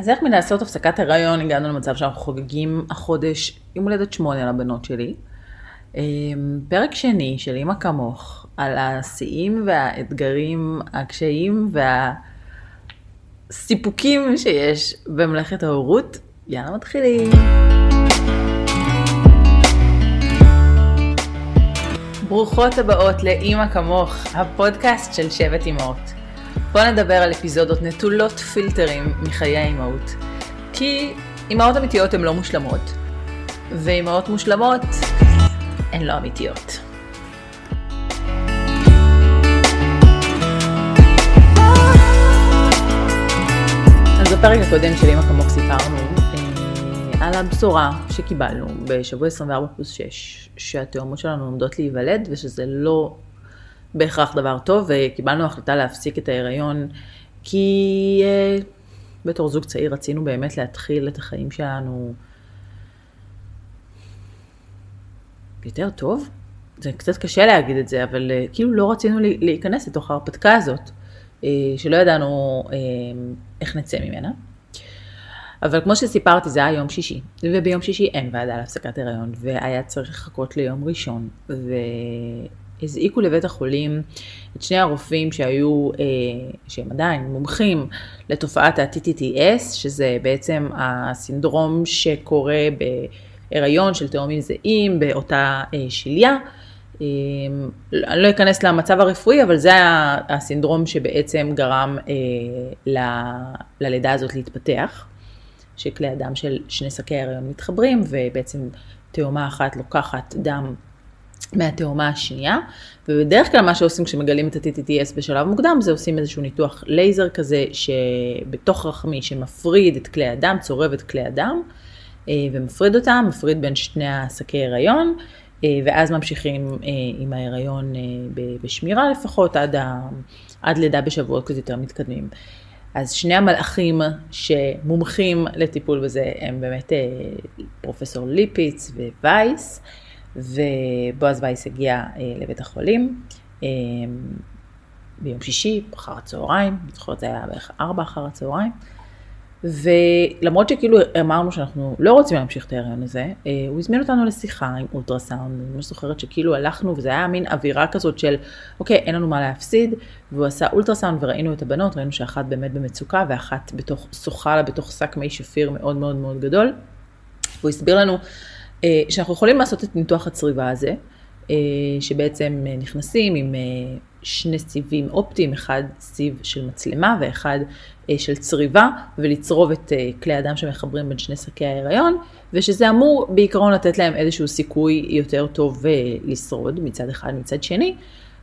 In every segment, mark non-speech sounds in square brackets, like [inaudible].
אז איך מלעשות הפסקת הריון הגענו למצב שאנחנו חוגגים החודש יום הולדת שמונה לבנות שלי. אמ, פרק שני של אימא כמוך על השיאים והאתגרים, הקשיים והסיפוקים שיש במלאכת ההורות. יאללה מתחילים. ברוכות הבאות לאימא כמוך, הפודקאסט של שבט אמהות. בואו נדבר על אפיזודות נטולות פילטרים מחיי האימהות. כי אימהות אמיתיות הן לא מושלמות, ואימהות מושלמות הן לא אמיתיות. אז בפרק הקודם של אימא כמוך סיפרנו אה, על הבשורה שקיבלנו בשבוע 24 פלוס 6, שהתאומות שלנו עומדות להיוולד ושזה לא בהכרח דבר טוב, וקיבלנו החלטה להפסיק את ההיריון, כי uh, בתור זוג צעיר רצינו באמת להתחיל את החיים שלנו יותר טוב. זה קצת קשה להגיד את זה, אבל uh, כאילו לא רצינו להיכנס לתוך ההרפתקה הזאת, uh, שלא ידענו uh, איך נצא ממנה. אבל כמו שסיפרתי, זה היה יום שישי, וביום שישי אין ועדה להפסקת הריון, והיה צריך לחכות ליום ראשון, ו... הזעיקו לבית החולים את שני הרופאים שהיו, אה, שהם עדיין מומחים לתופעת ה-TTTS, שזה בעצם הסינדרום שקורה בהיריון של תאומים זהים באותה אה, שליה. אה, אני לא אכנס למצב הרפואי, אבל זה היה הסינדרום שבעצם גרם ל, ללידה הזאת להתפתח, שכלי הדם של שני שקי הריון מתחברים, ובעצם תאומה אחת לוקחת דם מהתאומה השנייה, ובדרך כלל מה שעושים כשמגלים את ה-TTTS בשלב מוקדם זה עושים איזשהו ניתוח לייזר כזה שבתוך רחמי שמפריד את כלי הדם, צורב את כלי הדם אה, ומפריד אותם, מפריד בין שני השקי הריון, אה, ואז ממשיכים אה, עם ההיריון בשמירה לפחות עד, ה... עד לידה בשבועות כזה יותר מתקדמים. אז שני המלאכים שמומחים לטיפול בזה הם באמת פרופסור ליפיץ ווייס. ובועז וייס הגיע אה, לבית החולים אה, ביום שישי, אחר הצהריים, אני זוכרת זה היה בערך ארבע אחר הצהריים, ולמרות שכאילו אמרנו שאנחנו לא רוצים להמשיך את ההריון הזה, אה, הוא הזמין אותנו לשיחה עם אולטרסאונד, אני ממש זוכרת שכאילו הלכנו וזה היה מין אווירה כזאת של אוקיי, אין לנו מה להפסיד, והוא עשה אולטרסאונד וראינו את הבנות, ראינו שאחת באמת במצוקה ואחת בתוך, שוחה לה בתוך שק מי שפיר מאוד מאוד מאוד גדול, והוא הסביר לנו שאנחנו יכולים לעשות את ניתוח הצריבה הזה, אה, שבעצם אה, נכנסים עם שני סיבים אופטיים, אחד סיב של מצלמה ואחד של צריבה, ולצרוב את כלי הדם שמחברים בין שני שקי ההיריון, ושזה אמור בעיקרון לתת להם איזשהו סיכוי יותר טוב לשרוד מצד אחד, מצד שני.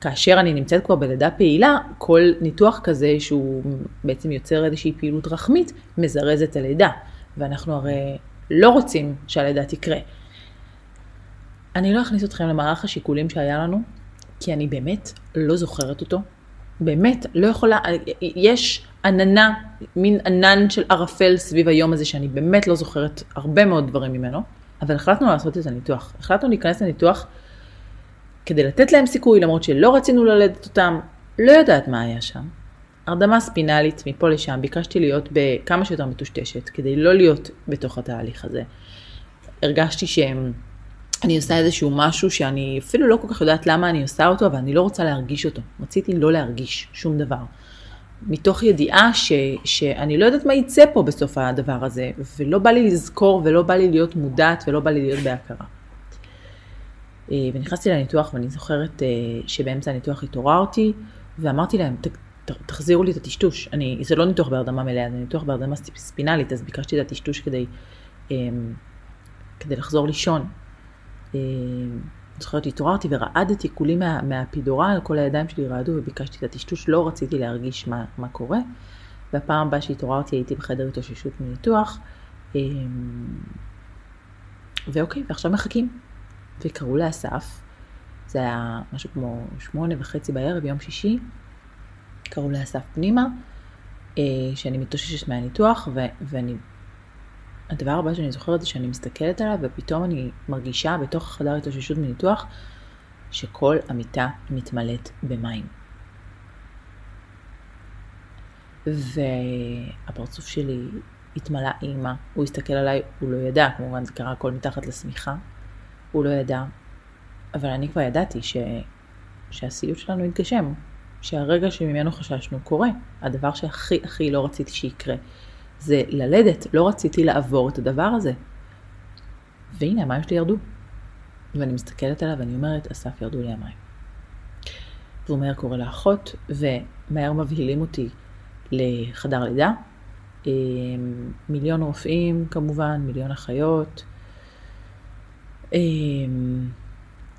כאשר אני נמצאת כבר בלידה פעילה, כל ניתוח כזה שהוא בעצם יוצר איזושהי פעילות רחמית, מזרז את הלידה. ואנחנו הרי לא רוצים שהלידה תקרה. אני לא אכניס אתכם למערך השיקולים שהיה לנו, כי אני באמת לא זוכרת אותו. באמת, לא יכולה, יש עננה, מין ענן של ערפל סביב היום הזה, שאני באמת לא זוכרת הרבה מאוד דברים ממנו, אבל החלטנו לעשות את הניתוח. החלטנו להיכנס לניתוח כדי לתת להם סיכוי, למרות שלא רצינו ללדת אותם, לא יודעת מה היה שם. הרדמה ספינלית מפה לשם, ביקשתי להיות בכמה שיותר מטושטשת, כדי לא להיות בתוך התהליך הזה. הרגשתי שהם... אני עושה איזשהו משהו שאני אפילו לא כל כך יודעת למה אני עושה אותו, אבל אני לא רוצה להרגיש אותו. רציתי לא להרגיש שום דבר. מתוך ידיעה ש, שאני לא יודעת מה יצא פה בסוף הדבר הזה, ולא בא לי לזכור ולא בא לי להיות מודעת ולא בא לי להיות בהכרה. אה, ונכנסתי לניתוח ואני זוכרת אה, שבאמצע הניתוח התעוררתי ואמרתי להם, תחזירו לי את הטשטוש. אני, זה לא ניתוח בהרדמה מלאה, זה ניתוח בהרדמה ספינלית, אז ביקשתי את הטשטוש כדי, אה, כדי לחזור לישון. אה, זוכרת, התעוררתי ורעדתי כולי מה, מהפידורל, כל הידיים שלי רעדו וביקשתי את הטשטוש, לא רציתי להרגיש מה, מה קורה. והפעם הבאה שהתעוררתי הייתי בחדר התאוששות מניתוח. אה, ואוקיי, ועכשיו מחכים. וקראו לאסף, זה היה משהו כמו שמונה וחצי בערב, יום שישי. קראו לאסף פנימה, אה, שאני מתאוששת מהניתוח, ו- ואני הדבר הבא שאני זוכרת זה שאני מסתכלת עליו ופתאום אני מרגישה בתוך החדר התאוששות מניתוח שכל המיטה מתמלאת במים. והפרצוף שלי התמלא אימא, הוא הסתכל עליי, הוא לא ידע, כמובן זה קרה הכל מתחת לשמיכה, הוא לא ידע, אבל אני כבר ידעתי ש... שהסיוט שלנו יתגשם, שהרגע שממנו חששנו קורה. הדבר שהכי הכי לא רציתי שיקרה זה ללדת, לא רציתי לעבור את הדבר הזה. והנה המים שלי ירדו. ואני מסתכלת עליו ואני אומרת, אסף ירדו לי המים. והוא מהר קורא לאחות, ומהר מבהילים אותי לחדר לידה. אמ, מיליון רופאים כמובן, מיליון אחיות. אמ,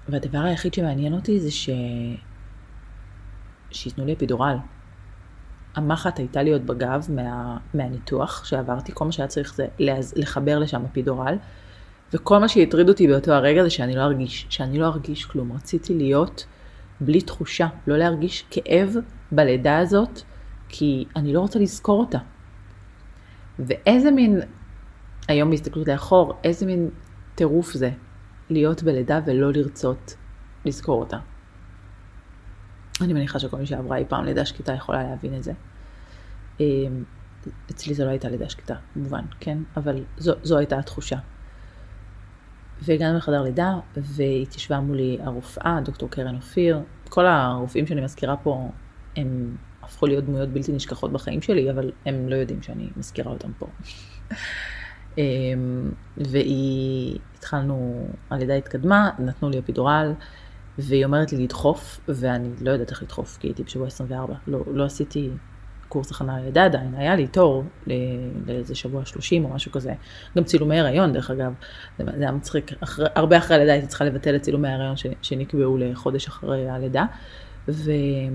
והדבר היחיד שמעניין אותי זה ש... שייתנו לי אפידורל. המחט הייתה לי עוד בגב מה... מהניתוח שעברתי, כל מה שהיה צריך זה לחבר לשם אפידורל, וכל מה שהטריד אותי באותו הרגע זה שאני לא ארגיש, שאני לא ארגיש כלום. רציתי להיות בלי תחושה, לא להרגיש כאב בלידה הזאת, כי אני לא רוצה לזכור אותה. ואיזה מין, היום בהסתכלות לאחור, איזה מין טירוף זה להיות בלידה ולא לרצות לזכור אותה. אני מניחה שכל מי שעברה אי פעם לידה שקטה יכולה להבין את זה. אמ, אצלי זו לא הייתה לידה שקטה, כמובן, כן? אבל זו, זו הייתה התחושה. והגענו לחדר לידה, והתיישבה מולי הרופאה, דוקטור קרן אופיר. כל הרופאים שאני מזכירה פה, הם הפכו להיות דמויות בלתי נשכחות בחיים שלי, אבל הם לא יודעים שאני מזכירה אותם פה. אמ, והיא, התחלנו, הלידה התקדמה, נתנו לי אפידורל, והיא אומרת לי לדחוף, ואני לא יודעת איך לדחוף, כי הייתי בשבוע 24. לא, לא עשיתי קורס הכנה ללידה עדיין, היה לי תור לאיזה שבוע 30 או משהו כזה. גם צילומי הריון, דרך אגב, זה, זה היה מצחיק. אחרי, הרבה אחרי הלידה הייתי צריכה לבטל את צילומי ההריון שנקבעו לחודש אחרי הלידה. והיא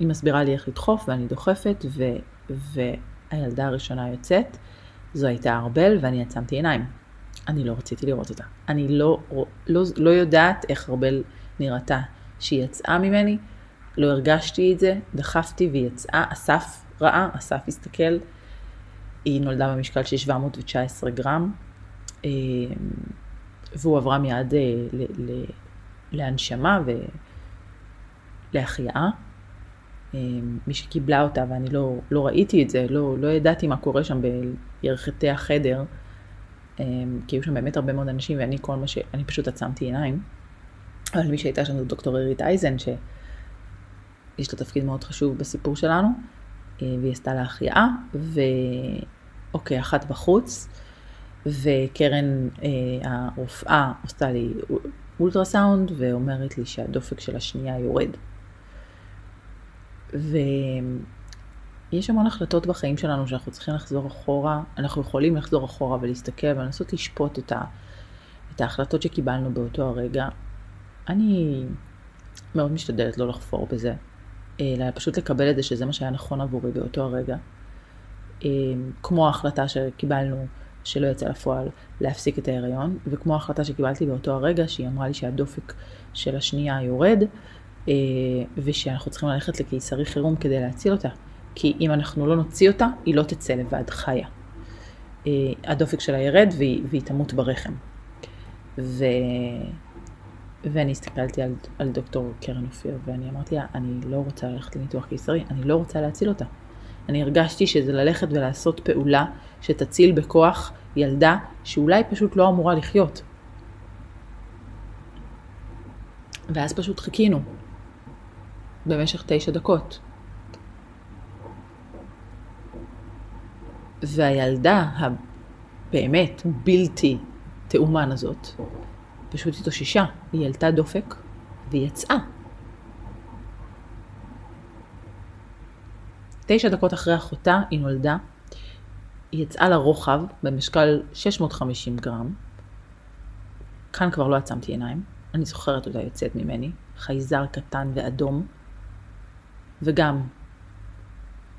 מסבירה לי איך לדחוף, ואני דוחפת, ו, והילדה הראשונה יוצאת. זו הייתה ארבל, ואני עצמתי עיניים. אני לא רציתי לראות אותה. אני לא, לא, לא יודעת איך ארבל נראתה. שהיא יצאה ממני, לא הרגשתי את זה, דחפתי והיא יצאה, אסף ראה, אסף הסתכל, היא נולדה במשקל של 719 גרם, אה, והוא עברה מיד אה, להנשמה ולהחייאה. אה, מי שקיבלה אותה, ואני לא, לא ראיתי את זה, לא, לא ידעתי מה קורה שם בירכתי החדר, כי היו שם באמת הרבה מאוד אנשים, ואני כל מה ש... אני פשוט עצמתי עיניים. אבל מי שהייתה שם זו דוקטור עירית אייזן, שיש לה תפקיד מאוד חשוב בסיפור שלנו. והיא עשתה לה החייאה, ואוקיי, אחת בחוץ, וקרן אה, הרופאה עשתה לי אולטרסאונד ואומרת לי שהדופק של השנייה יורד. ויש המון החלטות בחיים שלנו שאנחנו צריכים לחזור אחורה, אנחנו יכולים לחזור אחורה ולהסתכל ולנסות לשפוט את, ה, את ההחלטות שקיבלנו באותו הרגע. אני מאוד משתדלת לא לחפור בזה. אלא פשוט לקבל את זה שזה מה שהיה נכון עבורי באותו הרגע. אה, כמו ההחלטה שקיבלנו שלא יצא לפועל להפסיק את ההיריון, וכמו ההחלטה שקיבלתי באותו הרגע שהיא אמרה לי שהדופק של השנייה יורד, אה, ושאנחנו צריכים ללכת לקיסרי חירום כדי להציל אותה. כי אם אנחנו לא נוציא אותה, היא לא תצא לבד חיה. אה, הדופק שלה ירד והיא, והיא תמות ברחם. ו... ואני הסתכלתי על, על דוקטור קרן אופיר, ואני אמרתי לה, אני לא רוצה ללכת לניתוח קיסרי, אני לא רוצה להציל אותה. אני הרגשתי שזה ללכת ולעשות פעולה שתציל בכוח ילדה שאולי פשוט לא אמורה לחיות. ואז פשוט חיכינו במשך תשע דקות. והילדה הבאמת בלתי תאומן הזאת פשוט התאוששה, היא העלתה דופק והיא יצאה. תשע דקות אחרי אחותה היא נולדה, היא יצאה לרוחב במשקל 650 גרם. כאן כבר לא עצמתי עיניים, אני זוכרת אותה יוצאת ממני, חייזר קטן ואדום, וגם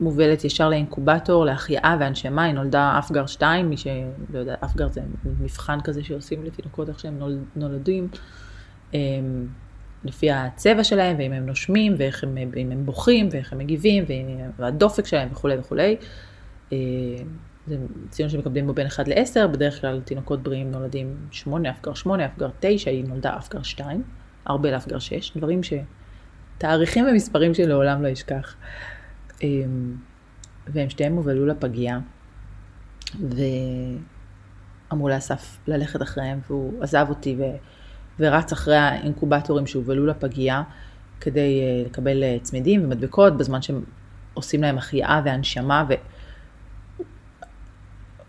מובלת ישר לאינקובטור, להחייאה והנשמה, היא נולדה אפגר 2, מי שלא יודע, אפגר זה מבחן כזה שעושים לתינוקות איך שהם נולדים, אמ, לפי הצבע שלהם, ואם הם נושמים, ואיך הם, הם בוכים, ואיך הם מגיבים, והדופק שלהם וכולי וכולי. אמ, זה ציון שמקבלים בו בין 1 ל-10, בדרך כלל תינוקות בריאים נולדים 8, אפגר 8, אפגר 9, היא נולדה אפגר 2, הרבה לאפגר 6, דברים ש... תאריכים ומספרים שלעולם לא אשכח. אמ, והם שתיהם הובלו לפגייה. ואמרו לאסף ללכת אחריהם, והוא עזב אותי ו... ורץ אחרי האינקובטורים שהובלו לפגייה כדי אה, לקבל אה, צמידים ומדבקות בזמן שהם עושים להם החייאה והנשמה,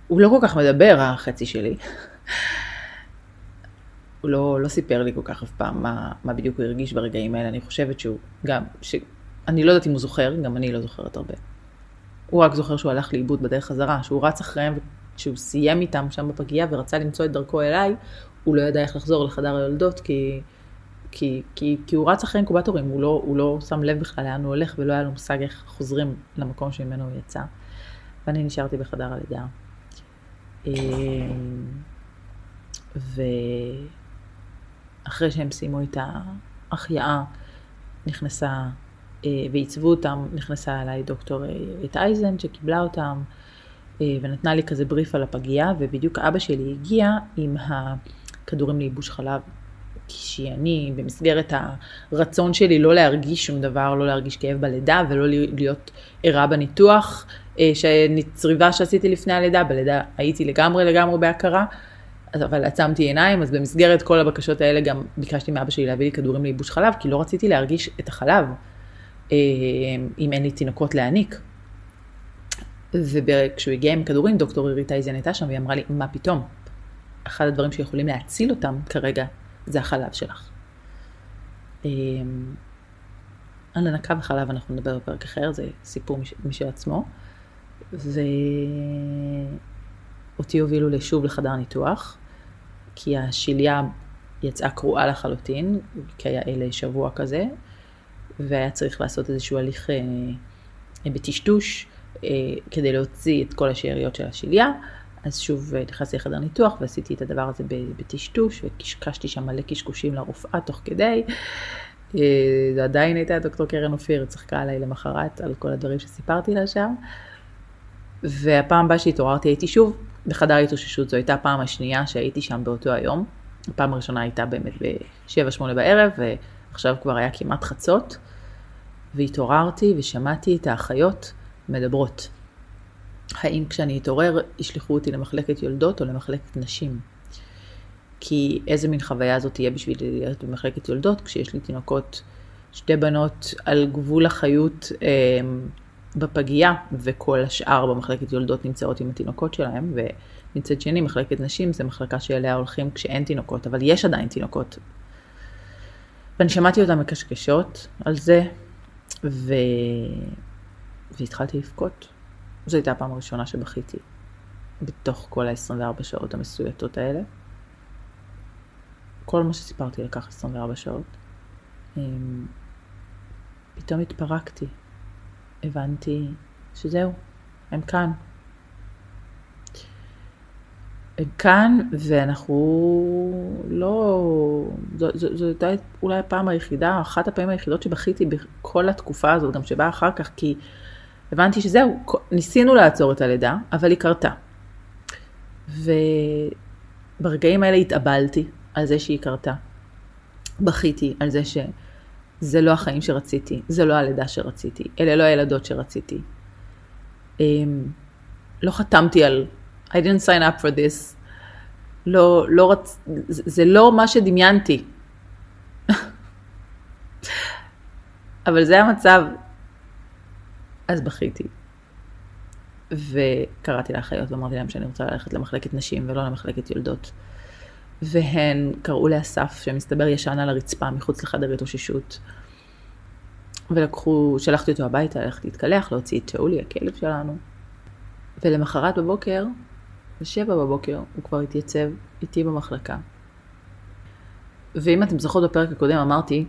והוא לא כל כך מדבר, החצי שלי. [laughs] הוא לא, לא סיפר לי כל כך אף פעם מה, מה בדיוק הוא הרגיש ברגעים האלה. אני חושבת שהוא גם. אני לא יודעת אם הוא זוכר, גם אני לא זוכרת הרבה. הוא רק זוכר שהוא הלך לאיבוד בדרך חזרה, שהוא רץ אחריהם, כשהוא סיים איתם שם בפגייה ורצה למצוא את דרכו אליי, הוא לא ידע איך לחזור לחדר היולדות, כי, כי, כי, כי הוא רץ אחרי אינקובטורים, הוא לא, הוא לא שם לב בכלל לאן הוא הולך, ולא היה לו מושג איך חוזרים למקום שממנו הוא יצא. ואני נשארתי בחדר הלידה. אה, ואחרי שהם סיימו את ההחייאה, נכנסה, ועיצבו אותם, נכנסה אליי דוקטור את אה, אייזן, שקיבלה אותם, ונתנה לי כזה בריף על הפגייה, ובדיוק אבא שלי הגיע עם הכדורים לייבוש חלב. כשאני במסגרת הרצון שלי לא להרגיש שום דבר, לא להרגיש כאב בלידה ולא להיות ערה בניתוח, אה, שצריבה שעשיתי לפני הלידה, בלידה הייתי לגמרי לגמרי בהכרה, אבל עצמתי עיניים, אז במסגרת כל הבקשות האלה גם ביקשתי מאבא שלי להביא לי כדורים לייבוש חלב, כי לא רציתי להרגיש את החלב אה, אם אין לי תינוקות להעניק. וכשהוא הגיע עם כדורים, דוקטור עירית אייזן הייתה שם, והיא אמרה לי, מה פתאום? אחד הדברים שיכולים להציל אותם כרגע, זה החלב שלך. אמ, על הנקה וחלב אנחנו נדבר בפרק אחר, זה סיפור משל עצמו. ואותי הובילו לשוב לחדר ניתוח, כי השליה יצאה קרועה לחלוטין, כי היה אלה שבוע כזה, והיה צריך לעשות איזשהו הליך אה, בטשטוש אה, כדי להוציא את כל השאריות של השליה. אז שוב אה, נכנסתי לחדר ניתוח ועשיתי את הדבר הזה בטשטוש וקשקשתי שם מלא קשקושים לרופאה תוך כדי. אה, זו עדיין הייתה דוקטור קרן אופיר, צחקה עליי למחרת על כל הדברים שסיפרתי לה שם. והפעם הבאה שהתעוררתי הייתי שוב בחדר התאוששות, זו הייתה הפעם השנייה שהייתי שם באותו היום. הפעם הראשונה הייתה באמת ב-7-8 בערב, ועכשיו כבר היה כמעט חצות. והתעוררתי ושמעתי את האחיות מדברות. האם כשאני אתעורר ישלחו אותי למחלקת יולדות או למחלקת נשים. כי איזה מין חוויה זאת תהיה בשבילי להיות במחלקת יולדות כשיש לי תינוקות, שתי בנות על גבול החיות אה, בפגייה וכל השאר במחלקת יולדות נמצאות עם התינוקות שלהם ומצד שני מחלקת נשים זה מחלקה שאליה הולכים כשאין תינוקות אבל יש עדיין תינוקות. ואני שמעתי אותן מקשקשות על זה ו... והתחלתי לבכות. זו הייתה הפעם הראשונה שבכיתי בתוך כל ה-24 שעות המסויטות האלה. כל מה שסיפרתי לקח 24 שעות. אמ, פתאום התפרקתי. הבנתי שזהו, הם כאן. כאן, ואנחנו לא... זו הייתה אולי הפעם היחידה, אחת הפעמים היחידות שבכיתי בכל התקופה הזאת, גם שבאה אחר כך, כי הבנתי שזהו, ניסינו לעצור את הלידה, אבל היא קרתה. וברגעים האלה התאבלתי על זה שהיא קרתה. בכיתי על זה שזה לא החיים שרציתי, זה לא הלידה שרציתי, אלה לא הילדות שרציתי. אמ, לא חתמתי על I didn't sign up for this. לא, לא רצ... זה לא מה שדמיינתי. [laughs] אבל זה המצב, אז בכיתי. וקראתי לאחיות ואמרתי להם שאני רוצה ללכת למחלקת נשים ולא למחלקת יולדות. והן קראו לאסף שמסתבר ישן על הרצפה מחוץ לחדר התאוששות. ולקחו, שלחתי אותו הביתה ללכת להתקלח, להוציא את שאולי, הכלב שלנו. ולמחרת בבוקר, בשבע בבוקר, הוא כבר התייצב איתי במחלקה. ואם אתם זוכרות בפרק הקודם אמרתי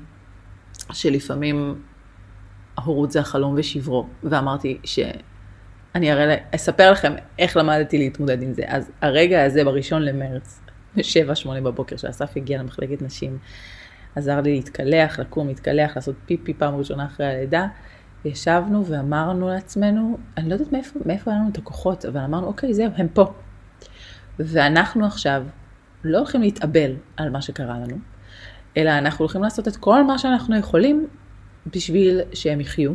שלפעמים ההורות זה החלום ושברו, ואמרתי שאני אראה, אספר לכם איך למדתי להתמודד עם זה. אז הרגע הזה בראשון למרץ, ב-7-8 בבוקר, שאסף הגיע למחלקת נשים, עזר לי להתקלח, לקום, להתקלח, לעשות פיפי פעם ראשונה אחרי הלידה. ישבנו ואמרנו לעצמנו, אני לא יודעת מאיפה, מאיפה היה לנו את הכוחות, אבל אמרנו, אוקיי, זהו, הם פה. ואנחנו עכשיו לא הולכים להתאבל על מה שקרה לנו, אלא אנחנו הולכים לעשות את כל מה שאנחנו יכולים בשביל שהם יחיו,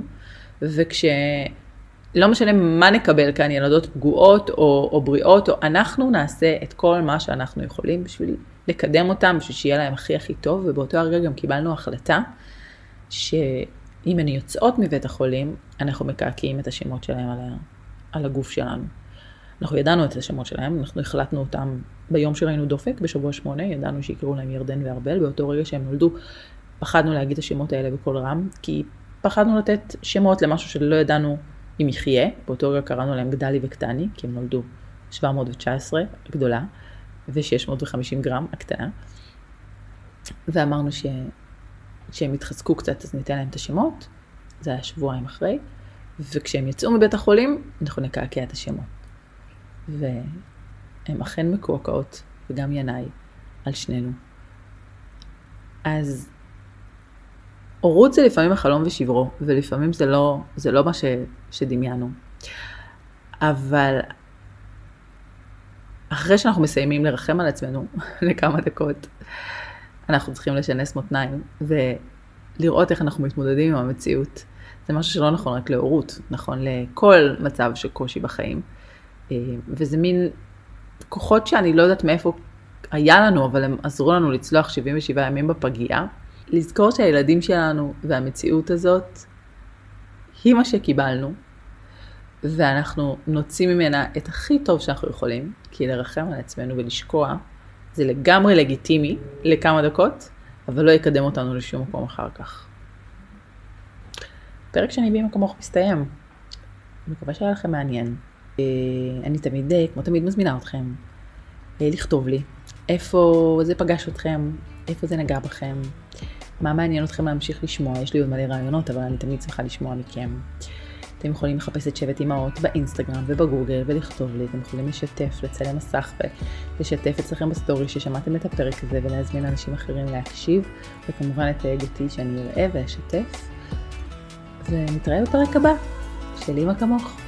וכשהם לא משנה מה נקבל כאן, ילדות פגועות או, או בריאות, או אנחנו נעשה את כל מה שאנחנו יכולים בשביל לקדם אותם, בשביל שיהיה להם הכי הכי טוב, ובאותו הרגע גם קיבלנו החלטה שאם הן יוצאות מבית החולים, אנחנו מקעקעים את השמות שלהם על, ה, על הגוף שלנו. אנחנו ידענו את השמות שלהם, אנחנו החלטנו אותם ביום שראינו דופק, בשבוע שמונה, ידענו שיקראו להם ירדן וארבל, באותו רגע שהם נולדו, פחדנו להגיד את השמות האלה בקול רם, כי פחדנו לתת שמות למשהו שלא ידענו אם יחיה, באותו רגע קראנו להם גדלי וקטני, כי הם נולדו 719, הגדולה, ו-650 גרם, הקטנה. ואמרנו ש... שהם יתחזקו קצת אז ניתן להם את השמות, זה היה שבועיים אחרי, וכשהם יצאו מבית החולים, אנחנו נקעקע את השמות. והן אכן מקועקעות, וגם ינאי, על שנינו. אז הורות זה לפעמים החלום ושברו, ולפעמים זה לא, זה לא מה ש, שדמיינו. אבל אחרי שאנחנו מסיימים לרחם על עצמנו [laughs] לכמה דקות, אנחנו צריכים לשנס מותניים ולראות איך אנחנו מתמודדים עם המציאות. זה משהו שלא נכון רק להורות, נכון לכל מצב של קושי בחיים. אה, וזה מין כוחות שאני לא יודעת מאיפה היה לנו, אבל הם עזרו לנו לצלוח 77 ימים בפגייה. לזכור שהילדים שלנו והמציאות הזאת היא מה שקיבלנו, ואנחנו נוציא ממנה את הכי טוב שאנחנו יכולים, כי לרחם על עצמנו ולשקוע זה לגמרי לגיטימי לכמה דקות, אבל לא יקדם אותנו לשום מקום אחר כך. פרק שני בי כמוך מסתיים. מקווה שהיה לכם מעניין. אה, אני תמיד, אה, כמו תמיד, מזמינה אתכם אה, לכתוב לי איפה זה פגש אתכם, איפה זה נגע בכם, מה מעניין אתכם להמשיך לשמוע, יש לי עוד מלא רעיונות, אבל אני תמיד צריכה לשמוע מכם. אתם יכולים לחפש את שבט אמהות באינסטגרם ובגוגל ולכתוב לי, אתם יכולים לשתף, לצלם מסך ולשתף אצלכם בסטורי ששמעתם את הפרק הזה ולהזמין אנשים אחרים להקשיב, וכמובן לתייג אותי שאני אראה ואשתף. ונתראה בפרק הבא של אמא כמוך.